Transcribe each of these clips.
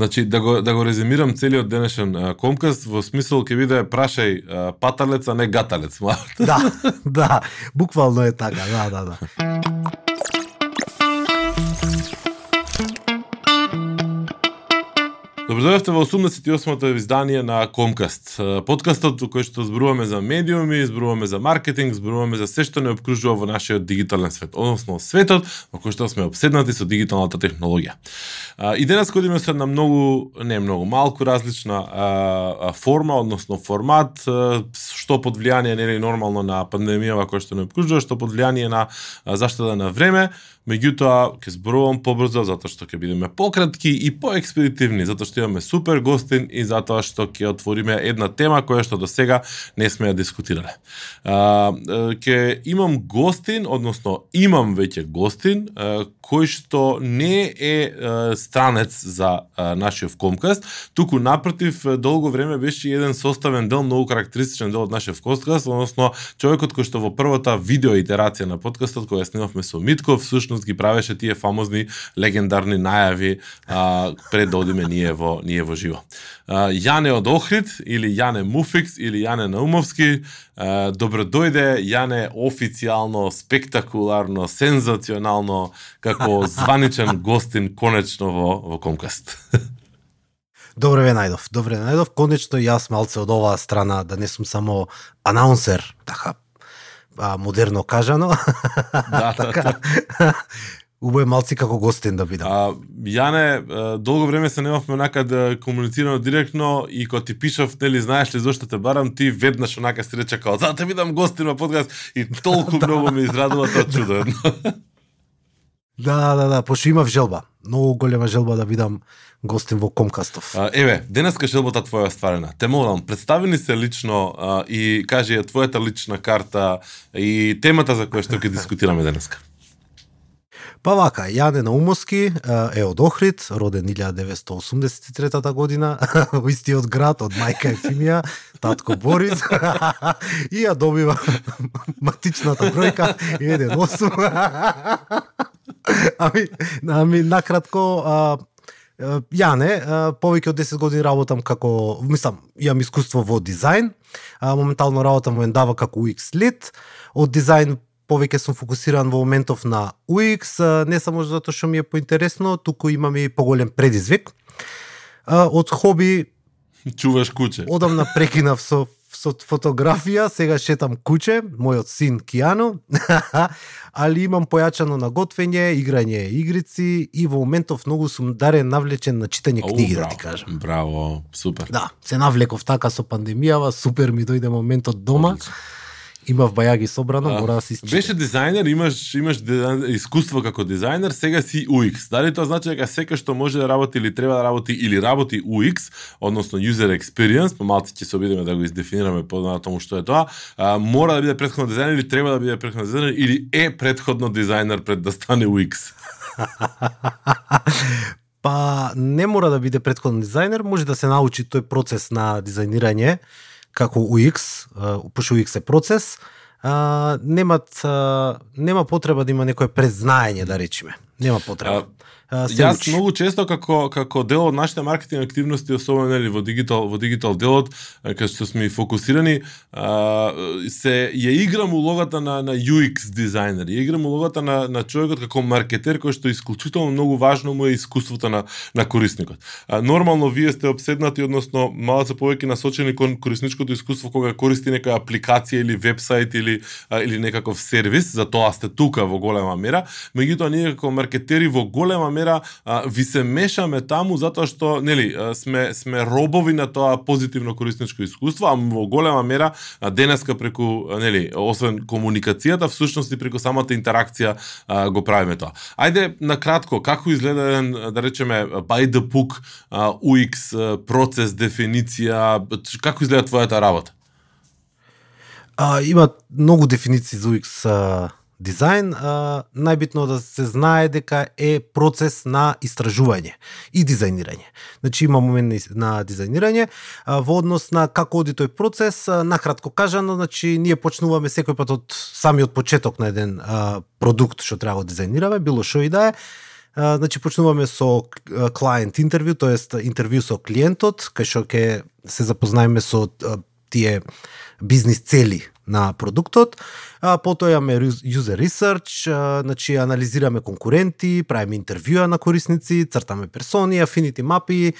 Значи да го да го резимирам целиот денешен а, комкаст во смисол ќе биде прашај а, паталец а не гаталец. да, да, буквално е така, да, да, да. Добродојавте во 88-то издание на Комкаст. Подкастот во кој што зборуваме за медиуми, зборуваме за маркетинг, зборуваме за се што не обкружува во нашиот дигитален свет, односно светот во кој што сме обседнати со дигиталната технологија. И денес кодиме се на многу, не многу, малку различна форма, односно формат, што под влијание нели нормално на пандемијава која што не обкружува, што под влијание на заштеда на време, меѓутоа ќе зборувам побрзо затоа што ќе бидеме пократки и поекспедитивни, затоа што имаме супер гостин и затоа што ќе отвориме една тема која што до сега не сме ја дискутирале. А, ќе имам гостин, односно имам веќе гостин, а, кој што не е а, странец за а, нашиот Комкаст, туку напротив долго време беше еден составен дел, многу карактеристичен дел од нашиот Комкаст, односно човекот кој што во првата видео итерација на подкастот која снимавме со Митков, всушност ги правеше тие фамозни легендарни најави а, пред да одиме ние во ние во живо. А, Јане од Охрид или Јане Муфикс или Јане Наумовски, а, добро дојде Јане официјално, спектакуларно, сензационално како званичен гостин конечно во во Комкаст. Добре ве најдов, добре ве најдов. Конечно јас малце од оваа страна да не сум само анаунсер, така а, модерно кажано. Да, така. Убаво малци како гостин да бидам. А, Јане, долго време се немавме онака да комуницираме директно и кога ти пишав, нели, знаеш ли зошто те барам, ти веднаш онака се рече као, да те видам гостин на подкаст и толку многу ме израдува тоа чудо. Да, да, да, пошто имав желба. Многу голема желба да бидам гостин во Комкастов. А, еве, денеска желбата твоја е стварена. Те молам, представи ни се лично а, и кажи ја твојата лична карта и темата за која што ќе дискутираме денеска. Па вака, Јане Наумовски е од Охрид, роден 1983 година, во истиот град од мајка Ефимија, татко Борис, и ја добива матичната бројка 1.8. ами, ами, накратко, а, Јане, повеќе од 10 години работам како, мислам, имам искуство во дизајн, моментално работам во Ендава како UX лид, од дизајн повеќе сум фокусиран во моментов на UX, не само затоа што ми е поинтересно, туку имам и поголем предизвик. Од хоби чуваш куче. Одамна прекинав со со фотографија, сега шетам куче, мојот син Киано, али имам појачано на готвење, играње игрици и во моментов многу сум дарен навлечен на читање книги, да ти кажам. Браво, супер. Да, се навлеков така со пандемијава, супер ми дојде моментот дома. Одлично имав бајаги собрано, мора да се изчита. Беше дизајнер, имаш имаш искуство како дизајнер, сега си UX. Дали тоа значи дека секој што може да работи или треба да работи или работи UX, односно user experience, помалку ќе се обидеме да го издефинираме понатаму што е тоа, а, мора да биде претходно дизајнер или треба да биде претходно дизајнер или е претходно дизајнер пред да стане UX? па не мора да биде претходно дизајнер, може да се научи тој процес на дизајнирање како UX, пошто UX е процес, а, немат а, нема потреба да има некое презнаење да речеме. Нема потреба. А, Јас учи. многу често како како дел од нашите маркетинг активности, особено нели во дигитал во дигитал делот, кај што сме фокусирани, а, се ја играм улогата на на UX дизајнер. Ја играм улогата на на човекот како маркетер кој што исклучително многу важно му е искуството на на корисникот. А, нормално вие сте обседнати, односно малку повеќе насочени кон корисничкото искуство кога користи нека апликација или вебсайт или а, или некаков сервис, за тоа сте тука во голема мера. Меѓутоа ние како маркетери во голема мера мера а, ви се мешаме таму затоа што нели сме сме робови на тоа позитивно корисничко искуство, а во голема мера а, денеска преку нели освен комуникацијата, всушност и преку самата интеракција а, го правиме тоа. Ајде на кратко како изгледа еден да речеме by the book а, UX процес, дефиниција, како изгледа твојата работа? А, има многу дефиниции за UX дизајн, а, најбитно да се знае дека е процес на истражување и дизајнирање. Значи има момент на дизајнирање а, во однос на како оди тој процес, а, накратко кажано, значи ние почнуваме секој пат од самиот почеток на еден а, продукт што треба да дизајнираме, било што и да е, А, значи почнуваме со клиент интервју, тоест интервју со клиентот, кај што ќе се запознаеме со тие бизнис цели на продуктот. А, потоа имаме user research, а, значи анализираме конкуренти, правиме интервјуа на корисници, цртаме персони, affinity мапи,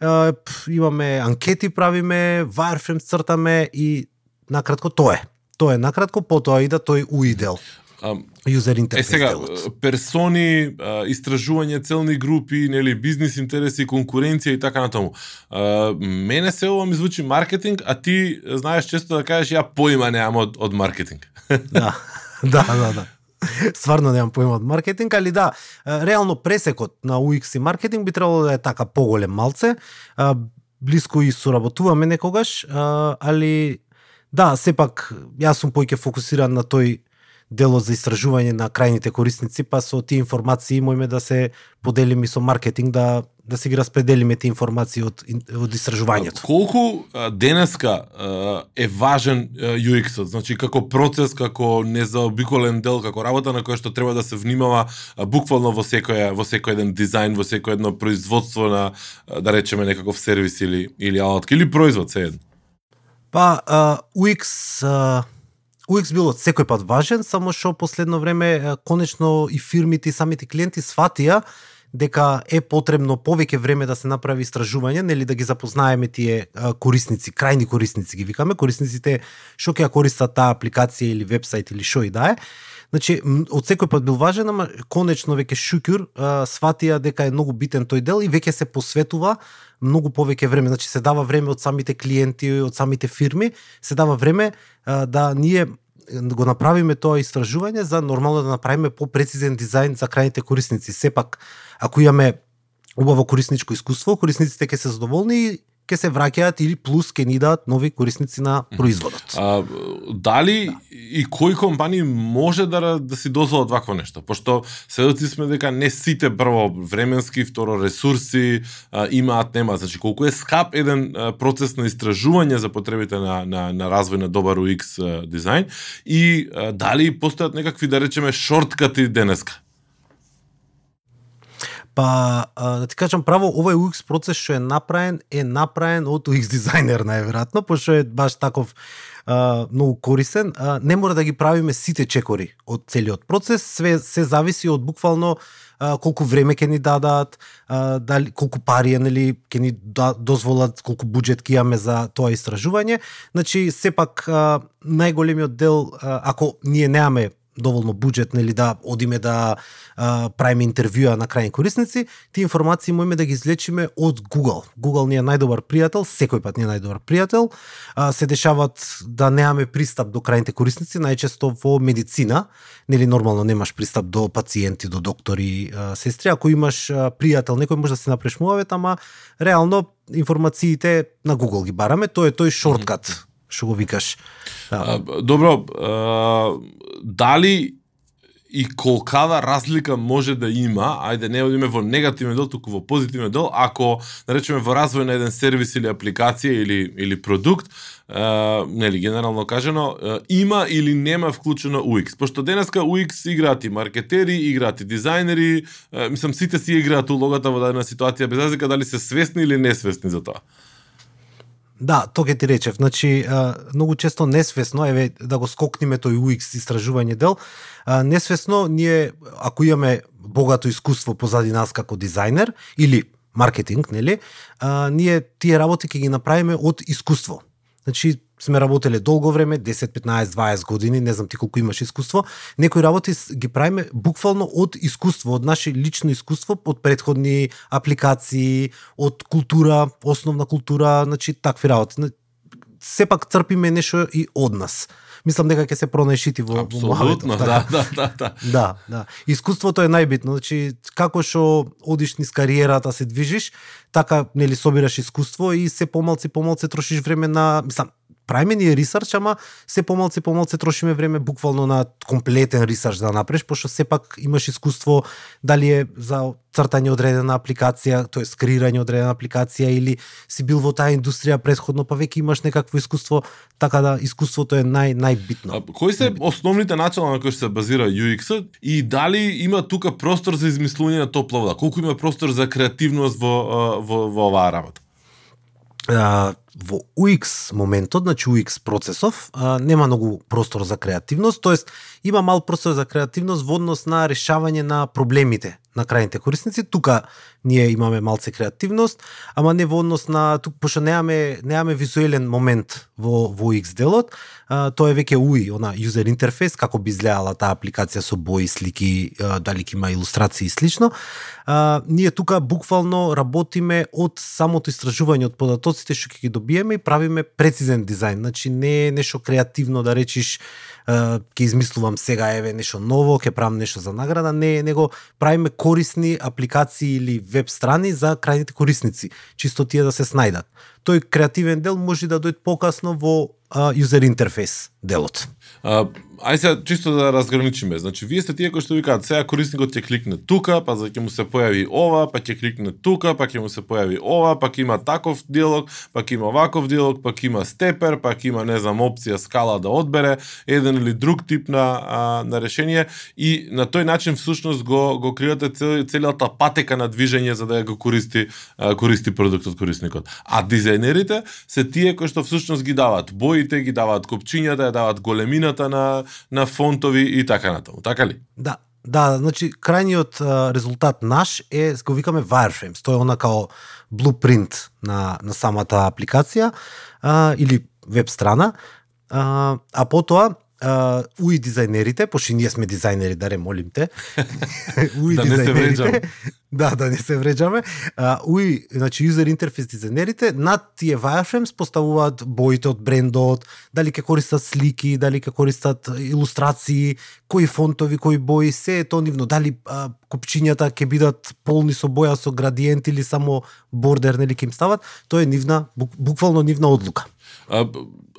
а, имаме анкети правиме, wireframes цртаме и накратко тоа е. Тоа е накратко, потоа и да тој уидел. User interface Е сега, делот. персони, истражување целни групи, нели, бизнис интереси, конкуренција и така натаму. Мене се ова ми звучи маркетинг, а ти знаеш често да кажеш ја поима немам од, од маркетинг. да, да, да, да. Стварно немам поима од маркетинг, али да, реално пресекот на UX и маркетинг би требало да е така поголем малце. Блиско и соработуваме некогаш, али да, сепак јас сум поиќе фокусиран на тој делот за истражување на крајните корисници, па со тие информации можеме да се поделиме со маркетинг да да си ги распределиме тие информации од од истражувањето. Колку денеска е важен UX-от, значи како процес, како незаобиколен дел, како работа на која што треба да се внимава буквално во секој во секој еден дизајн, во секој едно производство на да речеме некаков сервис или или алатка или производ се едно. Па, UX, UX бил од секој пат важен, само што последно време конечно и фирмите и самите клиенти сватија дека е потребно повеќе време да се направи истражување, нели да ги запознаеме тие корисници, крајни корисници ги викаме, корисниците што ќе користат таа апликација или вебсайт или што и да е. Значи, од секој пат бил важен, ама конечно веќе шукюр а, сватија дека е многу битен тој дел и веќе се посветува многу повеќе време, значи се дава време од самите клиенти, од самите фирми, се дава време а, да ние го направиме тоа истражување за нормално да направиме попрецизен дизајн за крајните корисници. Сепак, ако имаме убаво корисничко искуство, корисниците ќе се задоволни и ќе се враќаат или плюс ќе ни дадат нови корисници на производот. А, дали и кои компании може да, да си дозволат вакво нешто? Пошто сведоци сме дека не сите прво временски, второ ресурси а, имаат, нема. Значи, колку е скап еден а, процес на истражување за потребите на, на, на развој на добар UX а, дизајн и а, дали постојат некакви, да речеме, шорткати денеска? Па, а, да ти кажам право, овој UX процес што е направен, е направен од UX дизајнер најверојатно, пошто е баш таков а, многу корисен. А, не мора да ги правиме сите чекори од целиот процес, све се зависи од буквално а, колку време ќе ни дадат, а, дали колку пари нели ќе ни да, дозволат, колку буџет ќе имаме за тоа истражување. Значи сепак а, најголемиот дел а, ако ние немаме доволно буџет нели да одиме да а, правиме интервјуа на крајни корисници, тие информации можеме да ги излечиме од Google. Google ни е најдобар пријател, секој пат ни е најдобар пријател. А, се дешават да немаме пристап до крајните корисници, најчесто во медицина, нели нормално немаш пристап до пациенти, до доктори, а, сестри, ако имаш а, пријател, некој може да се напрешмуваве, ама реално информациите на Google ги бараме, тоа е тој шорткат што го викаш. А, добро, а, дали и колкава разлика може да има, ајде не одиме во негативен дел, туку во позитивен дел, ако, да наречеме во развој на еден сервис или апликација или, или продукт, е, нели генерално кажано е, има или нема вклучено UX пошто денеска UX играат и маркетери играат и дизајнери е, мислам сите си играат улогата во дадена ситуација без разлика дали се свесни или несвесни за тоа Да, тоа ќе ти речев. Значи, многу често несвесно, еве да го скокниме тој UX истражување дел, несвесно ние ако имаме богато искуство позади нас како дизајнер или маркетинг, нели? А, ние тие работи ќе ги направиме од искуство. Значи, сме работеле долго време, 10, 15, 20 години, не знам ти колку имаш искуство, некои работи ги правиме буквално од искуство, од наше лично искуство, од предходни апликации, од култура, основна култура, значи такви работи. Сепак трпиме нешто и од нас. Мислам дека ќе се пронајшити во, во Апсолутно, муаветот, да, да, да, да. Да, да. Искуството е најбитно. Значи, како што одиш низ кариерата, се движиш, така нели собираш искуство и се помалци помалци трошиш време на, мислам, правиме ние ресерч, ама се помалце помалце трошиме време буквално на комплетен ресерч да направиш, пошто сепак имаш искуство дали е за цртање одредена апликација, тоа е креирање одредена апликација или си бил во таа индустрија предходно, па веќе имаш некакво искуство, така да искуството е нај најбитно. А, кои се основните начала на кои се базира UX и дали има тука простор за измислување на топла вода? Колку има простор за креативност во во во оваа работа? а, во UX моментот, значи UX процесов, а, нема многу простор за креативност, тоест има мал простор за креативност во однос на решавање на проблемите на крајните корисници. Тука ние имаме малце креативност, ама не во однос на тук пошто немаме немаме визуелен момент во во UX делот, а, тоа е веќе UI, она user interface како би изгледала таа апликација со бои, слики, а, дали има илустрации и слично. А, ние тука буквално работиме од самото истражување од податоците што ќе ги добиеме и правиме прецизен дизајн. Значи не е нешто креативно да речиш ќе измислувам сега еве нешто ново, ќе правам нешто за награда, не, него правиме корисни апликации или веб страни за крајните корисници, чисто тие да се снајдат. Тој креативен дел може да дојде покасно во user интерфейс делот. А, ај сега чисто да разграничиме. Значи вие сте тие кои што викаат сега корисникот ќе кликне тука, па за ќе му се појави ова, па ќе кликне тука, па ќе му се појави ова, па ќе има таков диалог, па ќе има ваков диалог, па ќе има степер, па ќе има не знам опција скала да одбере еден или друг тип на а, на решение и на тој начин всушност го го кривате цел, целата патека на движење за да го користи а, користи продуктот корисникот. А дизајнерите се тие кои што всушност ги даваат боите, ги даваат копчињата, ја даваат големината на на фонтови и така натаму, така ли? Да, да, да, значи крајниот а, резултат наш е го викаме wireframes. Тоа е она као blueprint на на самата апликација а, или веб страна. А, а потоа uh, уи дизајнерите, пошто ние сме дизајнери, даре молим те. уи да вреđаме. Да, да не се вреđаме. Uh, уи, значи user интерфейс дизајнерите над тие wireframes поставуваат боите од брендот, дали ќе користат слики, дали ќе користат илустрации, кои фонтови, кои бои, се е тоа нивно, дали uh, копчињата ќе бидат полни со боја со градиент или само бордер нели ќе им стават, тоа е нивна буквално нивна одлука. А,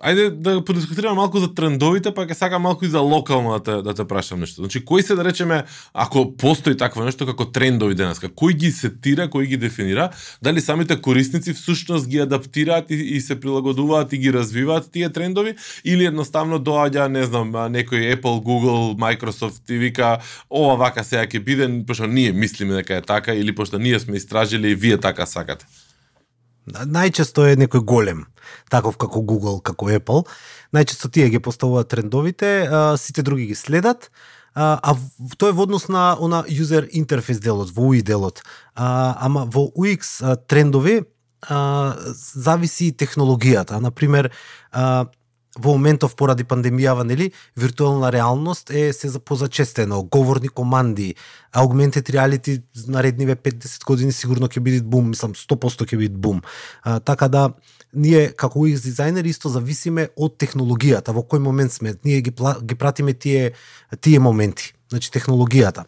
ајде да подискутираме малку за трендовите, па ќе сакам малку и за локално да те, да те прашам нешто. Значи, кои се да речеме, ако постои такво нешто како трендови денеска, кој ги сетира, кој ги дефинира, дали самите корисници всушност ги адаптираат и, и се прилагодуваат и ги развиваат тие трендови, или едноставно доаѓа, не знам, некој Apple, Google, Microsoft и вика, ова вака сега ќе биде, пошто ние мислиме дека е така, или пошто ние сме истражили и вие така сакате. Најчесто е некој голем, таков како Google, како Apple. Најчесто тие ги поставуваат трендовите, а, сите други ги следат. А, а тоа е во однос на она user interface делот, во UI делот. А, ама во UX а, трендови а, зависи технологијата. Например, а, во моментов поради пандемијава, нели, виртуелна реалност е се позачестено, говорни команди, augmented reality наредниве 5-10 години сигурно ќе биде бум, мислам 100% ќе биде бум. А, така да ние како UX дизајнери исто зависиме од технологијата, во кој момент сме. Ние ги, ги пратиме тие тие моменти, значи технологијата.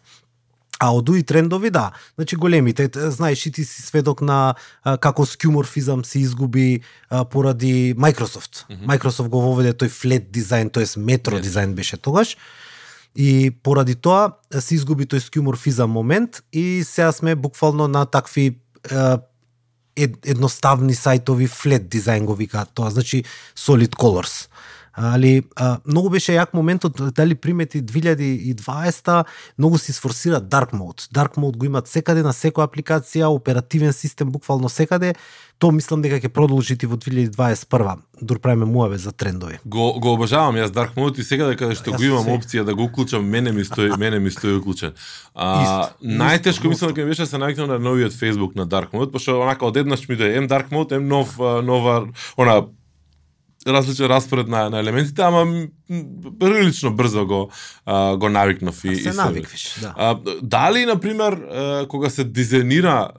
А од уи трендови, да. Значи големите, знаеш и ти си сведок на а, како скюморфизам се изгуби а, поради Microsoft. Mm -hmm. Microsoft го воведе тој флет дизајн, тоест метро yes. дизајн беше тогаш. И поради тоа се изгуби тој скюморфизам момент и сега сме буквално на такви а, ед, едноставни сајтови флет дизајн го викаат тоа, значи solid colors. Али а, многу беше јак моментот дали примети 2020-та многу се сфорсира dark mode. Dark mode го имат секаде на секоја апликација, оперативен систем буквално секаде. Тоа мислам дека ќе продолжи и во 2021 дур правиме муаве за трендови. Го го обожавам јас Dark Mode и сега дека што го имам се... опција да го уклучам, мене ми стои, мене ми стои уклучен. А, најтешко мислам дека ми беше да се најкнам на новиот Facebook на Dark Mode, пошто онака одеднаш ми дојде ем Dark Mode, ем нов нова она различен распоред на, на елементите, ама прилично брзо го а, го навикнав и се навиквиш, да. А, дали на пример кога се дизајнира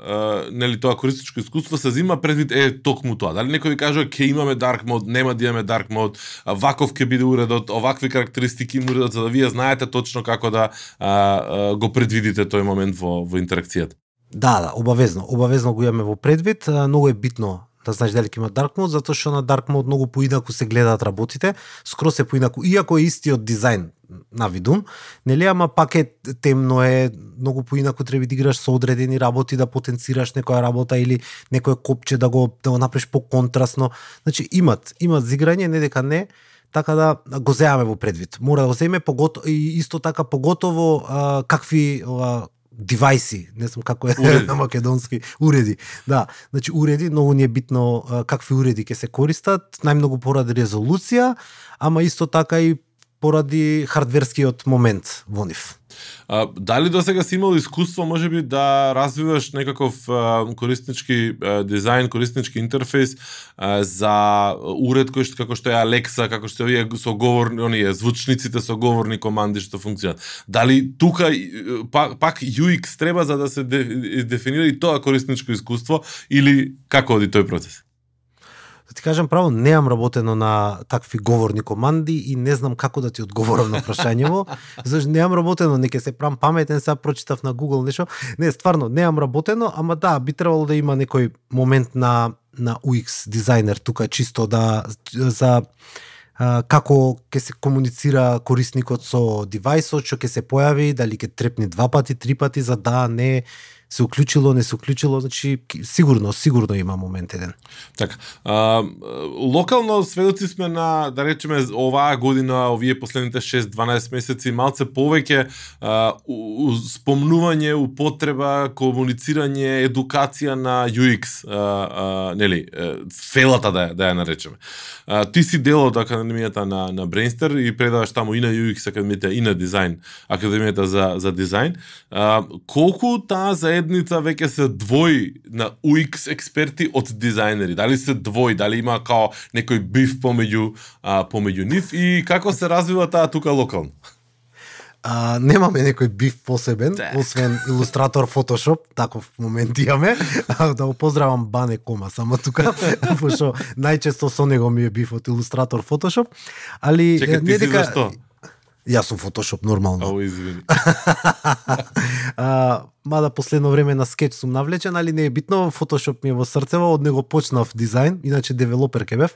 нели тоа користичко искуство се зима предвид е токму тоа. Дали некој ви кажува ќе имаме dark mode, нема да имаме dark mode, ваков ќе биде уредот, овакви карактеристики има уредот за да вие знаете точно како да а, а, го предвидите тој момент во во интеракцијата. Да, да, обавезно, обавезно го имаме во предвид, многу е битно да знаеш дали ќе има dark mode, затоа што на dark mode многу поинаку се гледаат работите, скроз се поинаку, иако е истиот дизајн на видум, нели, ама пак е темно е, многу поинаку треба да играш со одредени работи да потенцираш некоја работа или некое копче да го да го направиш по-контрастно. Значи имат, имат зиграње, не дека не, така да го земаме во предвид. Мора да го земе погото и исто така поготово а, какви а, девајси, не знам како е Уреди. на македонски, уреди. Да, значи уреди, многу ни е битно какви уреди ќе се користат, најмногу поради резолуција, ама исто така и поради хардверскиот момент во нив. А, дали до сега си имал искуство, може би, да развиваш некаков а, кориснички а, дизајн, кориснички интерфейс а, за уред кој што како што е Alexa, како што е овие соговорни, оние звучниците со говорни команди што функционираат. Дали тука пак, пак UX треба за да се де, дефинира и тоа корисничко искуство или како оди тој процес? Да ти кажам право, неам работено на такви говорни команди и не знам како да ти одговорам на прашањево, зашто неам работено, не ќе се прам паметен, сега прочитав на Google нешто. Не, стварно, неам работено, ама да, би требало да има некој момент на на UX дизајнер тука чисто да за а, како ќе се комуницира корисникот со девајсот, што ќе се појави, дали ќе трепне два пати, три пати за да не се уклучило, не се уклучило, значи сигурно, сигурно има момент еден. Така, а, локално сведоци сме на, да речеме, оваа година, овие последните 6-12 месеци, малце повеќе а, у, у, спомнување, употреба, комуницирање, едукација на UX, а, а, нели, фелата да, да ја наречеме. А, ти си дел од Академијата на, на Brainster и предаваш таму и на UX Академијата и на дизајн, Академијата за, за дизајн. А, колку таа заедница веќе се двои на UX експерти од дизајнери? Дали се двои, дали има као некој биф помеѓу а, помеѓу нив и како се развива таа тука локално? А, немаме некој биф посебен, Да. освен илустратор Photoshop, таков момент имаме. Да го поздравам Бане Кома само тука, пошто најчесто со него ми е биф од илустратор Photoshop, али Чекај, ти не дека зашто? Јас сум Photoshop нормално. Ау, извини. а, мада последно време на скетч сум навлечен, али не е битно, Photoshop ми е во срцево, од него почнав дизајн, иначе девелопер ке бев.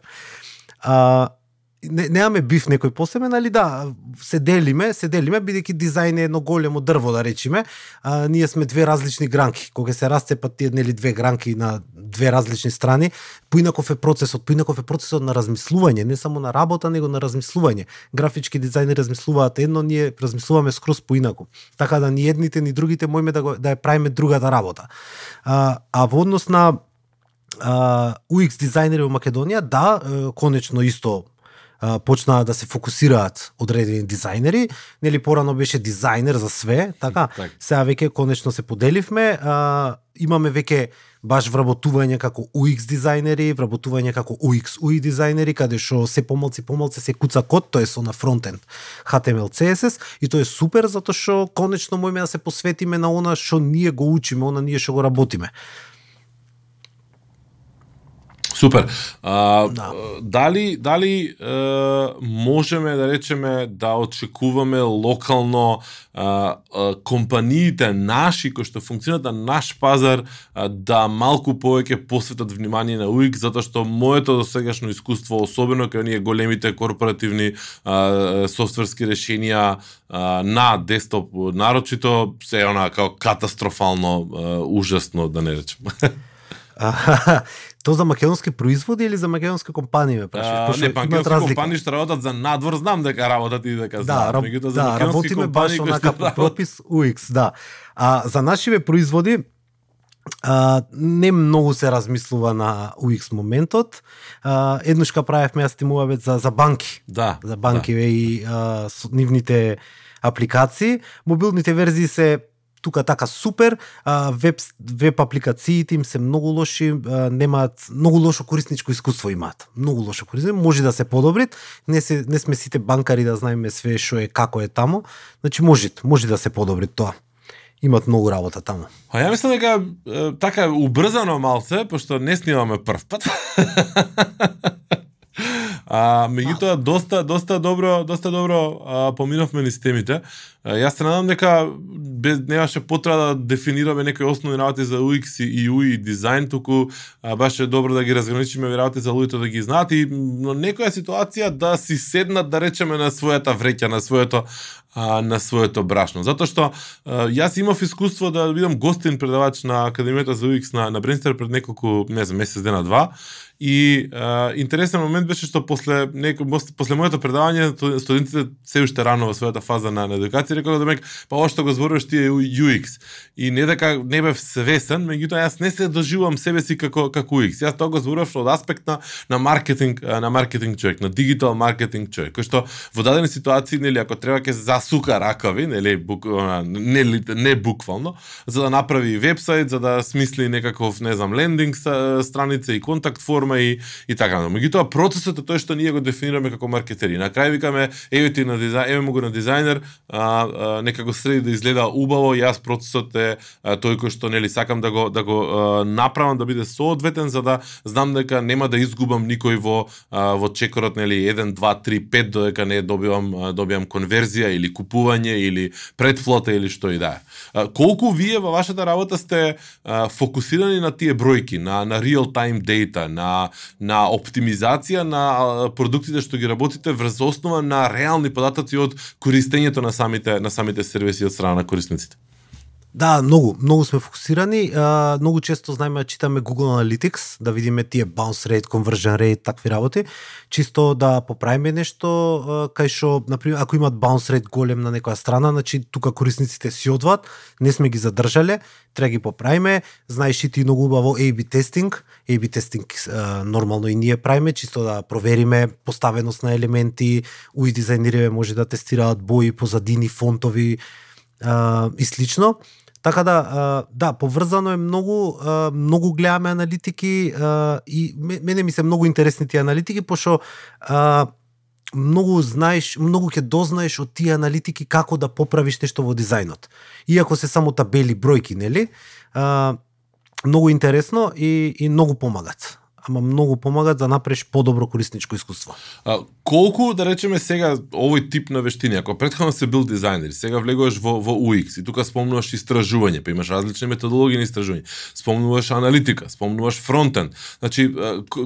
А, не, немаме биф некој посебен, али да, се делиме, се делиме, бидејќи дизајн е едно големо дрво, да речеме. А, ние сме две различни гранки. Кога се расцепат тие нели две гранки на две различни страни, поинаков е процесот, поинаков е процесот на размислување, не само на работа, него на размислување. Графички дизајнери размислуваат едно, ние размислуваме скроз поинаку. Така да ни едните ни другите можеме да го да ја правиме другата работа. А, а во однос на UX дизајнери во Македонија, да, конечно исто а, почнаа да се фокусираат одредени дизајнери, нели порано беше дизајнер за све, така? Така. Сега веќе конечно се поделивме, а, имаме веќе баш вработување како UX дизајнери, вработување како UX UI дизајнери, каде што се помалци помалци се куца код, тоа е со на фронтенд HTML CSS и тоа е супер затоа што конечно можеме да се посветиме на она што ние го учиме, она ние што го работиме. Супер. А, Да. Дали дали е, можеме да речеме да очекуваме локално а, а, компаниите наши кои што функционираат на наш пазар а, да малку повеќе посветат внимание на UX затоа што моето досегашно искуство особено кај оние големите корпоративни а, софтверски решенија а, на десктоп нарочито се она као катастрофално а, ужасно да не речем. То за македонски производи или за македонски компании ме прашаш? Пошто не, имаат македонски компании што работат за надвор, знам дека работат и дека Да, знаат, раб, меѓутоа за да, македонски работиме баш компании кои онака што по пропис UX, да. А за нашиве производи а, не многу се размислува на UX моментот. А, еднаш ка правевме јас тимувавец за, за банки. Да. За банки да. и а, со нивните апликации. Мобилните верзии се тука така супер, а, веб, веб апликациите им се многу лоши, а, немаат многу лошо корисничко искуство имаат. Многу лошо корисничко, може да се подобрит. Не се не сме сите банкари да знаеме све што е како е таму. Значи може, може да се подобри тоа. Имат многу работа таму. А ја мислам дека е, така убрзано малце, пошто не снимаме прв пат. а меѓутоа доста доста добро доста добро а, поминавме низ темите. Јас се надам дека без немаше потреба да дефинираме некои основни работи за UX и UI дизајн, туку а, баш е добро да ги разграничиме овие работи за луѓето да ги знаат и но некоја ситуација да си седнат да речеме на својата вреќа, на своето а, на своето брашно. Затоа што а, јас имав искуство да бидам гостин предавач на Академијата за UX на, на Бринстер пред неколку, не знам, месец дена два И а, интересен момент беше што после неко, после моето предавање студентите се уште рано во својата фаза на, на едукација рекоа да мек па ова што го зборуваш ти е UX. И не дека не бев свесен, меѓутоа јас не се доживувам себе си како како UX. Јас тоа го зборував од аспект на на маркетинг, на маркетинг човек, на дигитал маркетинг човек, кој што во дадени ситуации нели ако треба ќе засука ракави, нели бук, не не буквално, за да направи вебсайт, за да смисли некаков, не знам, лендинг страница и контакт форма форма и и така натаму. Меѓутоа процесот е тој што ние го дефинираме како маркетери. На крај викаме еве ти на дизајн, еве му го на дизајнер, а, некако нека го среди да изгледа убаво, јас процесот е тој кој што нели сакам да го да го направам да биде соодветен за да знам дека нема да изгубам никој во во чекорот нели 1 2 3 5 додека не добивам добивам конверзија или купување или предфлота или што и да е. Колку вие во вашата работа сте фокусирани на тие бројки, на на real time data, на на оптимизација на продуктите што ги работите врз основа на реални податоци од користењето на самите на самите сервиси од страна на корисниците. Да, многу, многу сме фокусирани. А, многу често знаеме да читаме Google Analytics, да видиме тие bounce rate, conversion rate, такви работи, чисто да поправиме нешто а, кај што, например, ако имат bounce rate голем на некоја страна, значи тука корисниците си одват, не сме ги задржале, треба да ги поправиме. Знаеш и ти многу убаво A/B тестинг. A/B тестинг а, нормално и ние правиме, чисто да провериме поставеност на елементи, уи дизајнериве може да тестираат бои, позадини, фонтови, а, и слично. Така да, да, поврзано е многу, многу гледаме аналитики и мене ми се многу интересни тие аналитики, пошто многу знаеш, многу ќе дознаеш од тие аналитики како да поправиш нешто во дизајнот. Иако се само табели, бројки, нели? многу интересно и, и многу помагат ама многу помагат да направиш подобро корисничко искуство. А, колку, да речеме сега, овој тип на вештини, ако претходно се бил дизајнер, сега влегуваш во, во UX и тука спомнуваш истражување, па имаш различни методологии на истражување, спомнуваш аналитика, спомнуваш фронтен, Значи,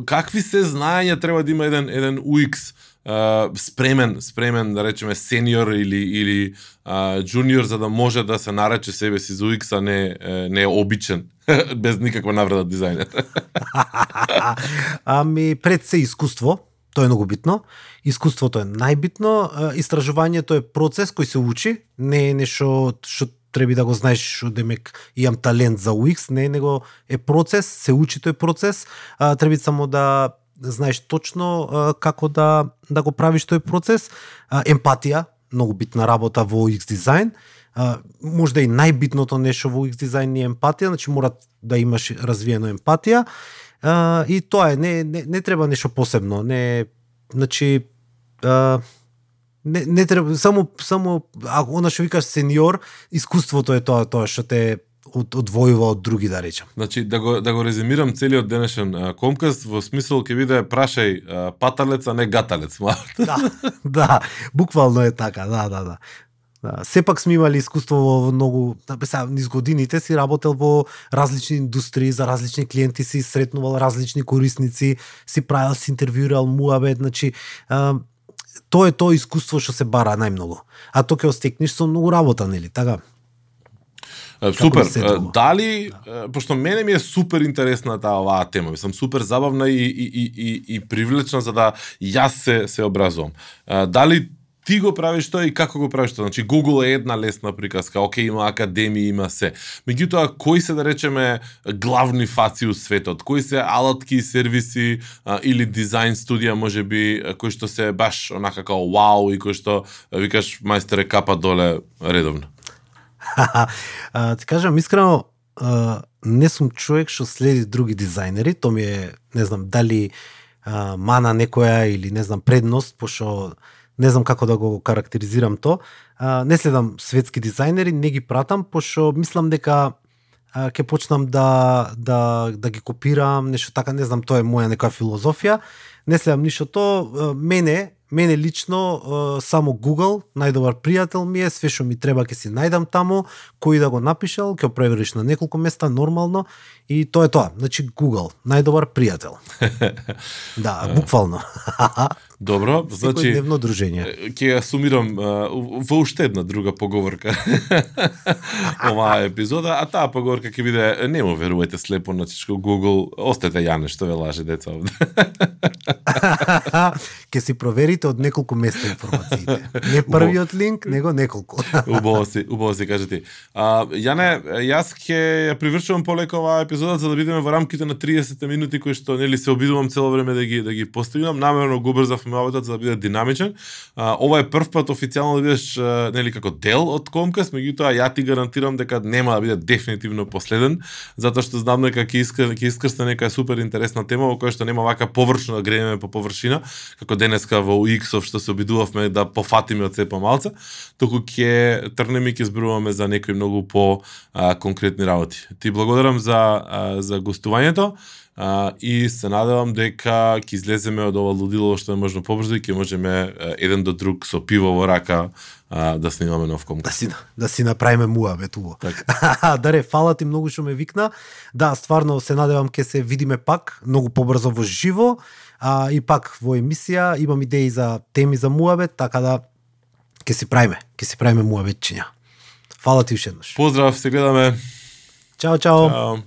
какви се знаења треба да има еден, еден UX Uh, спремен, спремен да речеме сениор или или uh, за да може да се нарече себе си за UX, а не не обичен без никаква навреда дизајнер. ами пред се искуство, тоа е многу битно. Искуството е најбитно, истражувањето е процес кој се учи, не е нешто што треба да го знаеш што демек имам талент за UX, не него е процес, се учи тој процес, а, треба само да Да знаеш точно а, како да да го правиш тој процес, а, емпатија, многу битна работа во UX дизајн, а, можда и најбитното нешто во UX дизајн е емпатија, значи мора да имаш развиено емпатија. А, и тоа е, не, не, не треба нешто посебно, не значи а, не, не треба само само ако она што викаш сениор, искуството е тоа тоа што те од, одвојува од други да речам. Значи да го да го резимирам целиот денешен комкаст во смисол ќе биде прашај а, паталец а не гаталец. да, да, буквално е така, да, да, да. Да, сепак сме имали искуство во многу, сега низ годините си работел во различни индустрии, за различни клиенти си сретнувал различни корисници, си правил, си интервјуирал муабет, значи а, тоа е тоа искуство што се бара најмногу. А тоа ќе остекнеш со многу работа, нели, така? Супер. Дали, да. пошто мене ми е супер интересна таа оваа тема, мислам супер забавна и, и, и, и, и привлечна за да јас се се образувам. Дали ти го правиш тоа и како го правиш тоа. Значи Google е една лесна приказка, оке има академии, има се. Меѓутоа кои се да речеме главни фаци у светот, кои се алатки сервиси а, или дизајн студија можеби кои што се баш онака како вау и кои што викаш мајстере капа доле редовно. а, ти кажам искрено а, не сум човек што следи други дизајнери, то ми е не знам дали а, мана некоја или не знам предност, пошто не знам како да го карактеризирам то. А, не следам светски дизајнери, не ги пратам, пошто мислам дека ќе почнам да, да, да ги копирам, нешто така, не знам, тоа е моја нека филозофија. Не следам ништо то. Мене, Мене лично само Google, најдобар пријател ми е, све што ми треба ќе си најдам таму, кој да го напишал, ќе провериш на неколку места нормално и тоа е тоа. Значи Google, најдобар пријател. да, буквално. Добро, значи дневно дружење. ќе ја сумирам во уште една друга поговорка. Оваа епизода, а таа поговорка ќе биде не му верувате слепо на чешко Google, остете Јане што ве лаже деца овде. Ке си проверите од неколку места информациите. Не првиот линк, него неколку. убаво си, убаво си кажа ти. А, Јане, јас ќе ја привршувам полека оваа епизода за да бидеме во рамките на 30 минути кои што нели се обидувам цело време да ги да ги постигнам. Намерно го брзавме работата за да биде динамичен. А, ова е прв пат официјално да бидеш нели како дел од Комкаст, меѓутоа ја ти гарантирам дека нема да биде дефинитивно последен, затоа што знам дека ќе иска ќе искрсне нека супер интересна тема во која што нема вака површно да грееме по површина, како денеска во UX-ов што се обидувавме да пофатиме од се помалце, туку ќе трнеме и ќе зборуваме за некои многу по а, конкретни работи. Ти благодарам за а, за гостувањето а, и се надевам дека ќе излеземе од ова лудило што е можно побрзо и ќе можеме еден до друг со пиво во рака а, да снимаме нов комк. Да си, да си направиме муабет уво. Така. Даре, фала ти многу што ме викна. Да, стварно се надевам ќе се видиме пак, многу побрзо во живо, а, и пак во емисија имам идеи за теми за муабет, така да ќе си правиме, ќе си правиме муабетчиња. Фала ти уште еднаш. Поздрав, се гледаме. Чао, чао. Чао.